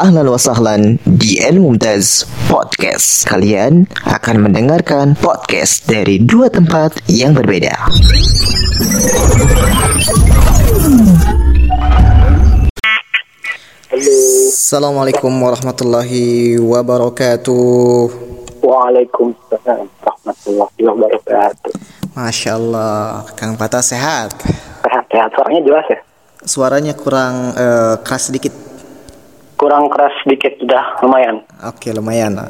Ahlan wa sahlan di El Mumtaz Podcast. Kalian akan mendengarkan podcast dari dua tempat yang berbeda. Assalamualaikum warahmatullahi wabarakatuh. Waalaikumsalam warahmatullahi wabarakatuh. Masya Allah, Kang Patah sehat. Sehat-sehat, suaranya jelas ya? Suaranya kurang eh, keras sedikit. Kurang keras sedikit, sudah lumayan. Oke, lumayan lah.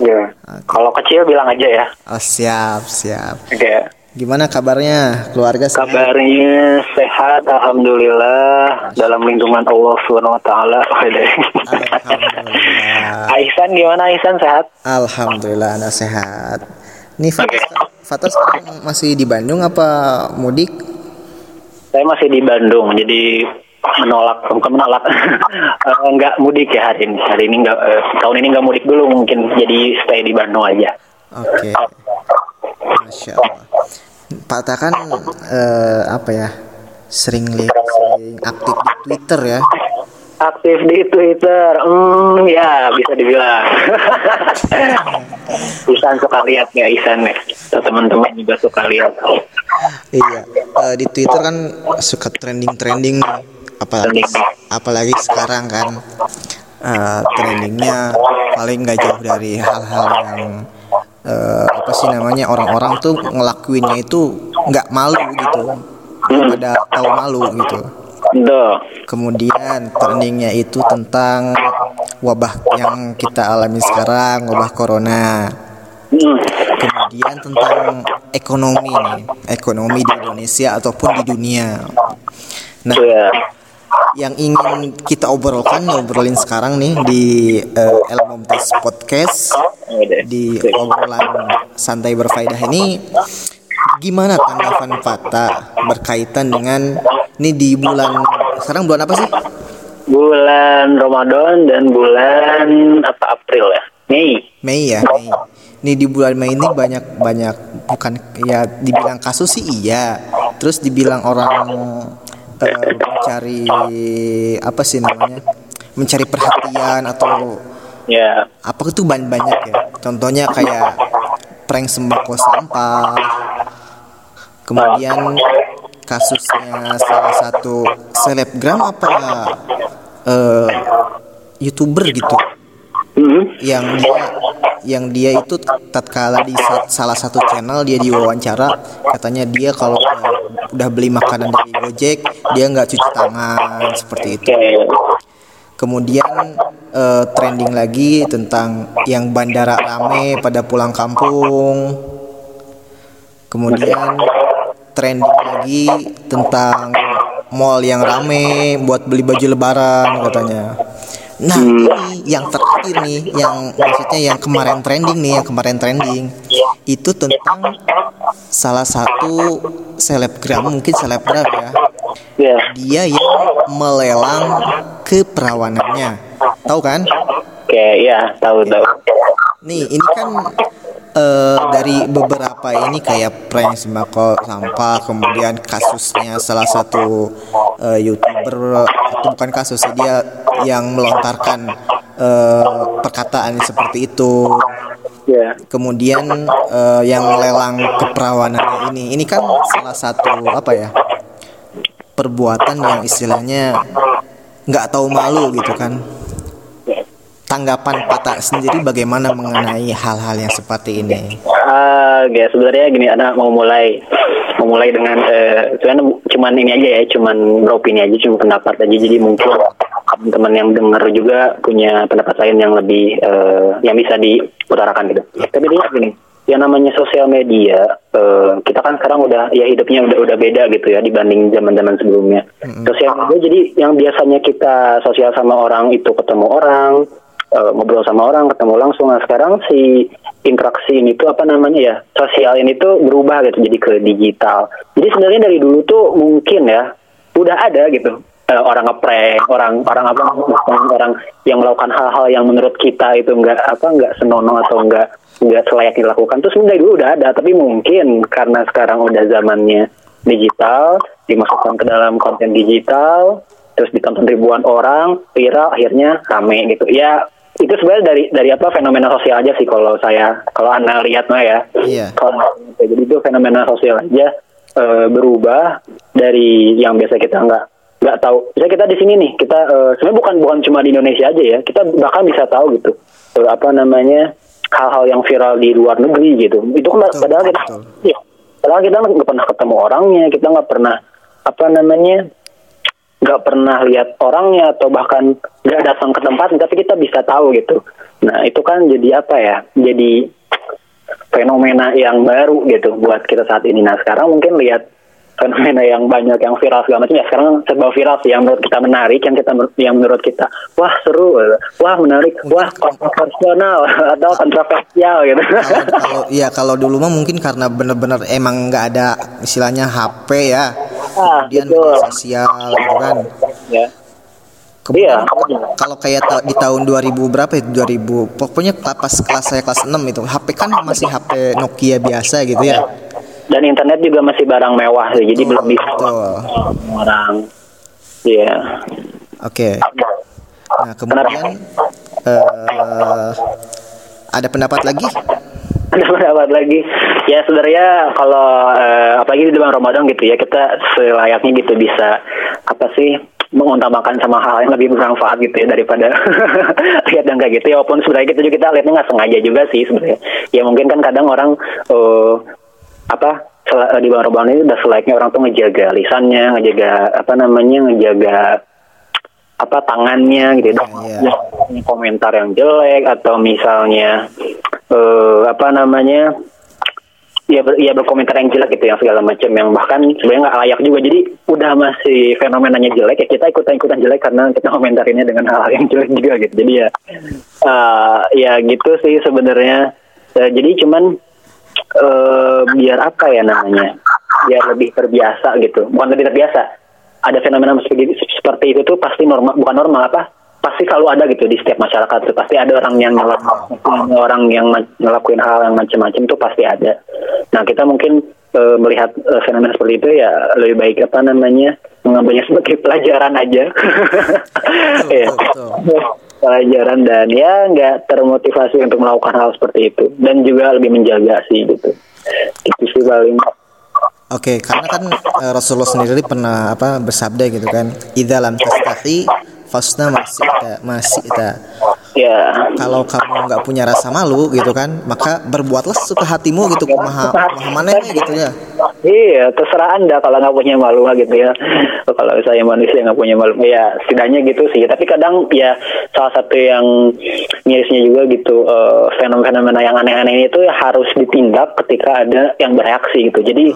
Ya. Kalau kecil bilang aja ya. Oh, siap, siap. Oke. Gimana kabarnya? Keluarga sehat? Kabarnya sehat, alhamdulillah dalam lindungan Allah Subhanahu wa taala. Alhamdulillah. Aisan gimana Aisan sehat? Alhamdulillah Anda sehat. Nih Fatah, Fatah sekarang masih di Bandung apa mudik? Saya masih di Bandung, jadi menolak bukan menolak Eh, nggak mudik ya hari ini hari ini nggak eh, tahun ini nggak mudik dulu mungkin jadi stay di Bandung aja Oke. Masya Allah. Pak Tata kan eh, apa ya? Sering lihat sering aktif di Twitter ya. aktif di Twitter hmm ya bisa dibilang Isan suka lihat ya Isan ya teman-teman juga suka lihat Iya. Eh, di Twitter kan suka trending-trending nih. Apalagi apalagi sekarang kan eh, trendingnya paling nggak jauh dari hal-hal yang eh, apa sih namanya orang-orang tuh ngelakuinnya itu nggak malu gitu pada tahu malu gitu. Kemudian trendingnya itu tentang wabah yang kita alami sekarang, wabah corona. Hmm. Kemudian tentang ekonomi nih, ekonomi di Indonesia ataupun di dunia. Nah, Ya. Yang ingin kita obrolkan, ngobrolin sekarang nih di uh, El Mumtaz Podcast di obrolan santai berfaedah ini gimana tanggapan Fata berkaitan dengan ini di bulan sekarang bulan apa sih? Bulan Ramadan dan bulan apa April ya Mei Mei ya Mei. Ini di bulan Mei ini banyak banyak bukan ya dibilang kasus sih iya. Terus dibilang orang eh, mencari apa sih namanya? Mencari perhatian atau Ya apa itu banyak banyak ya. Contohnya kayak prank sembako sampah. Kemudian kasusnya salah satu selebgram apa eh, youtuber gitu Hmm. yang dia yang dia itu tatkala di sa- salah satu channel dia diwawancara katanya dia kalau udah, udah beli makanan dari Gojek dia nggak cuci tangan seperti itu. Kemudian eh, trending lagi tentang yang bandara rame pada pulang kampung. Kemudian trending lagi tentang mall yang rame buat beli baju lebaran katanya Nah ini yang terakhir nih yang maksudnya yang kemarin trending nih yang kemarin trending itu tentang salah satu selebgram mungkin selebgram ya. Ya. Dia yang melelang keperawanannya tahu kan? Oke ya tahu tahu. Nih ini kan eh, dari beberapa ini kayak prank sembako sampah kemudian kasusnya salah satu eh, youtuber itu bukan kasus dia yang melontarkan eh, perkataan seperti itu. Ya. Kemudian eh, yang melelang keperawanannya ini. Ini kan salah satu apa ya perbuatan yang istilahnya nggak tahu malu gitu kan tanggapan Pata sendiri bagaimana mengenai hal-hal yang seperti ini Ah, ya sebenarnya gini, anak mau mulai mau mulai dengan eh sebenarnya cuman ini aja ya, cuman beropini aja, cuma pendapat aja. Jadi mungkin teman-teman yang dengar juga punya pendapat lain yang lebih eh, yang bisa diutarakan gitu. Tapi dia gini, yang namanya sosial media, eh, kita kan sekarang udah ya hidupnya udah udah beda gitu ya dibanding zaman-zaman sebelumnya. Sosial media jadi yang biasanya kita sosial sama orang itu ketemu orang, eh, ngobrol sama orang, ketemu langsung. Nah sekarang si interaksi ini tuh apa namanya ya sosial ini tuh berubah gitu jadi ke digital. Jadi sebenarnya dari dulu tuh mungkin ya udah ada gitu eh, orang ngeprank, orang orang apa orang, orang yang melakukan hal-hal yang menurut kita itu enggak apa enggak senonoh atau enggak enggak selayak dilakukan. Terus sebenarnya dulu udah ada, tapi mungkin karena sekarang udah zamannya digital dimasukkan ke dalam konten digital terus ditonton ribuan orang viral akhirnya rame gitu ya itu sebenarnya dari dari apa fenomena sosial aja sih kalau saya kalau anda lihat mah ya Iya. kalau jadi itu fenomena sosial aja eh, berubah dari yang biasa kita nggak nggak tahu misalnya kita di sini nih kita eh, sebenarnya bukan bukan cuma di Indonesia aja ya kita bahkan bisa tahu gitu eh, apa namanya hal-hal yang viral di luar negeri gitu itu kan padahal kita betul. ya, padahal kita nggak pernah ketemu orangnya kita nggak pernah apa namanya nggak pernah lihat orangnya atau bahkan nggak datang ke tempat tapi kita bisa tahu gitu. Nah itu kan jadi apa ya? Jadi fenomena yang baru gitu buat kita saat ini. Nah sekarang mungkin lihat fenomena yang banyak yang viral segala macam ya sekarang serba viral sih yang menurut kita menarik yang kita yang menurut kita wah seru wah menarik wah kontroversial atau kontroversial gitu. Kalau kalau iya kalau dulu mah mungkin karena bener-bener emang nggak ada istilahnya HP ya kemudian betul. media sosial gitu kan. Ya. Kemudian Iya. kalau kayak ta- di tahun 2000 berapa itu 2000 pokoknya pas kelas saya kelas 6 itu HP kan masih HP Nokia biasa gitu ya. Dan internet juga masih barang mewah sih jadi belum bisa betul. orang. Iya. oke. Nah kemudian eh ada pendapat lagi ada pendapat lagi. Ya sebenarnya kalau eh, apalagi di bulan Ramadan gitu ya kita selayaknya gitu bisa apa sih mengutamakan sama hal yang lebih bermanfaat gitu ya daripada lihat yang kayak gitu ya. Walaupun sebenarnya kita juga kita lihatnya nggak sengaja juga sih sebenarnya. Ya mungkin kan kadang orang eh, apa sel- di bulan Ramadan ini udah selayaknya orang tuh ngejaga lisannya ngejaga apa namanya ngejaga apa tangannya gitu. Ya. komentar yang jelek atau misalnya eh apa namanya ya ber, ya berkomentar yang jelek gitu yang segala macam yang bahkan sebenarnya nggak layak juga. Jadi udah masih fenomenanya jelek ya kita ikutan ikutan jelek karena kita komentarinnya dengan hal yang jelek juga gitu. Jadi ya eh, ya gitu sih sebenarnya. Eh, jadi cuman eh biar apa ya namanya biar lebih terbiasa gitu. Bukan lebih terbiasa ada fenomena seperti, seperti itu tuh pasti normal bukan normal apa pasti selalu ada gitu di setiap masyarakat tuh. Pasti ada orang yang ngelakuin orang yang ngelakuin hal yang macam-macam tuh pasti ada. Nah kita mungkin eh, melihat eh, fenomena seperti itu ya lebih baik apa namanya mengambilnya sebagai pelajaran aja. Ya betul. pelajaran dan ya nggak termotivasi untuk melakukan hal seperti itu. Dan juga lebih menjaga sih gitu. Itu sih paling. Oke, karena kan eh, Rasulullah sendiri pernah apa bersabda gitu kan, "Idza lam tastahi fasna masita masita." ya Kalau kamu nggak punya rasa malu gitu kan, maka berbuatlah suka hatimu gitu maha maha manehnya gitu ya. Iya, terserah anda kalau nggak punya malu gitu ya. Kalau saya manusia nggak punya malu, ya setidaknya gitu sih. Tapi kadang ya salah satu yang mirisnya juga gitu eh, fenomena-fenomena yang aneh-aneh itu ya harus ditindak ketika ada yang bereaksi gitu. Jadi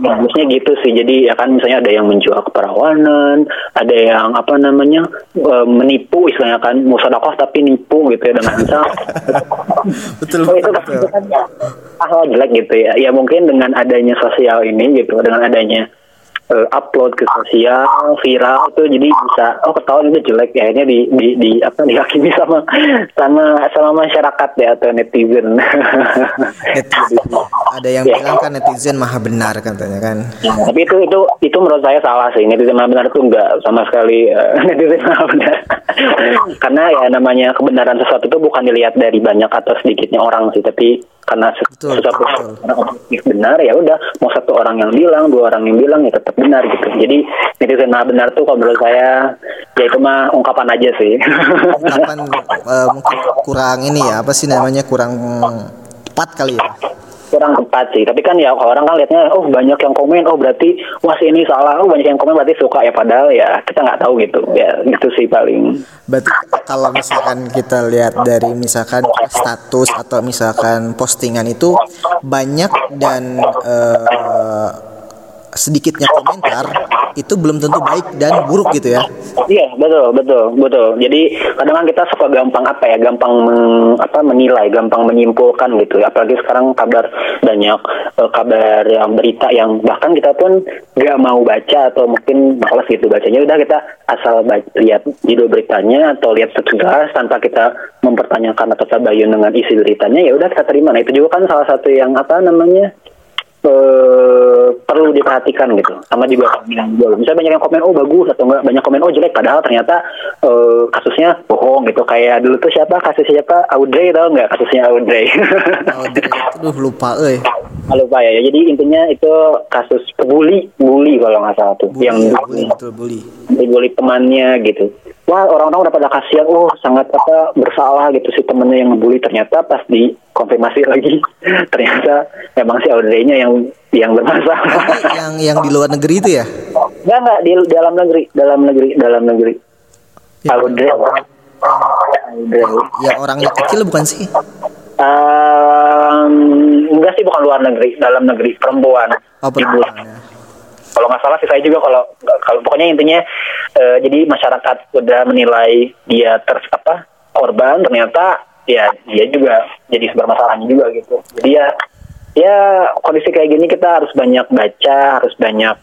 bagusnya gitu sih. Jadi ya kan misalnya ada yang menjual keperawanan, ada yang apa namanya eh, menipu istilahnya kan musodakoh tapi nipu gitu ya dengan misal Betul Oh, itu, betul. kan- betul. itu kan hal jelek gitu ya. Ya mungkin dengan adanya sosial ini gitu, dengan adanya eh, upload ke sosial viral itu jadi bisa oh ketahuan itu jelek ya akhirnya di di, di apa dihakimi sama sama sama masyarakat ya atau netizen. Netizen. Ada yang Ya. bilang kan netizen maha benar katanya kan. Tapi itu itu itu menurut saya salah sih netizen maha benar itu enggak sama sekali eh, netizen maha benar. Karena ya namanya kebenaran sesuatu itu bukan dilihat dari banyak atau sedikitnya orang sih, tapi karena Betul, sesuatu betul. objektif benar ya udah mau satu orang yang bilang, dua orang yang bilang ya tetap benar gitu. Jadi netizen maha benar tuh kalau menurut saya ya itu mah ungkapan aja sih. Kapan eh, mungkin kurang ini ya apa sih namanya kurang tepat kali ya. Kurang tepat sih. Tapi kan ya orang kan lihatnya oh banyak yang komen oh berarti wah ini salah oh banyak yang komen berarti suka ya. Padahal ya kita nggak tahu gitu. Ya gitu sih paling. Berarti kalau misalkan kita lihat dari misalkan status atau misalkan postingan itu banyak dan eh, sedikitnya komentar itu belum tentu baik dan buruk gitu ya. Iya betul betul betul. Jadi kadang kan kita suka gampang apa ya, gampang meng- apa menilai, gampang menyimpulkan gitu. Apalagi sekarang kabar banyak eh, kabar yang berita yang bahkan kita pun nggak mau baca atau mungkin malas gitu bacanya. Udah kita asal lihat judul beritanya atau lihat sekilas tanpa kita mempertanyakan atau tabayun dengan isi beritanya ya udah kita terima. Nah itu juga kan salah satu yang apa namanya eh, perlu diperhatikan gitu. Sama juga jual. Misalnya banyak yang komen oh bagus atau enggak banyak komen oh jelek. Padahal ternyata eh, kasusnya bohong gitu. Kayak dulu tuh siapa? Kasus siapa? Audrey tau nggak kasusnya Audrey. Aduh lupa euy. Lupa ya jadi intinya itu kasus bully bully kalau nggak salah tuh Bully, yang ya, bully, betul bully. dibully temannya gitu. Wah orang-orang udah pada kasihan, oh sangat apa bersalah gitu si temennya yang ngebully ternyata pas dikonfirmasi lagi ternyata memang si Audrey-nya yang yang bermasalah. yang yang di luar negeri itu ya? Enggak enggak di dalam negeri, dalam negeri, dalam negeri. Ya. Audrey. Audrey. Ya orangnya kecil bukan sih? Enggak sih bukan luar negeri, dalam negeri perempuan. Oh, perempuan, ya. kalau nggak salah sih saya juga kalau kalau pokoknya intinya eh, jadi masyarakat udah menilai dia ter apa korban ternyata ya dia juga jadi bermasalahnya juga gitu jadi ya ya kondisi kayak gini kita harus banyak baca harus banyak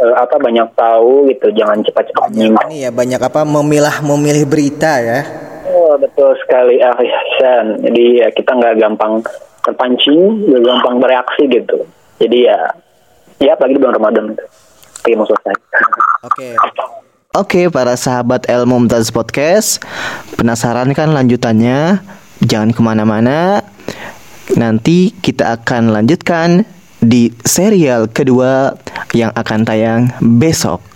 eh, apa banyak tahu gitu jangan cepat-cepat nyimak Ini ya banyak apa memilah memilih berita ya. oh, betul sekali ah Ihsan jadi ya kita nggak gampang terpancing nggak gampang bereaksi gitu. Jadi ya ya apalagi di bulan Ramadan itu Oke, selesai Oke. Oke para sahabat El Mumtaz Podcast Penasaran kan lanjutannya? Jangan ke mana-mana. Nanti kita akan lanjutkan di serial kedua yang akan tayang besok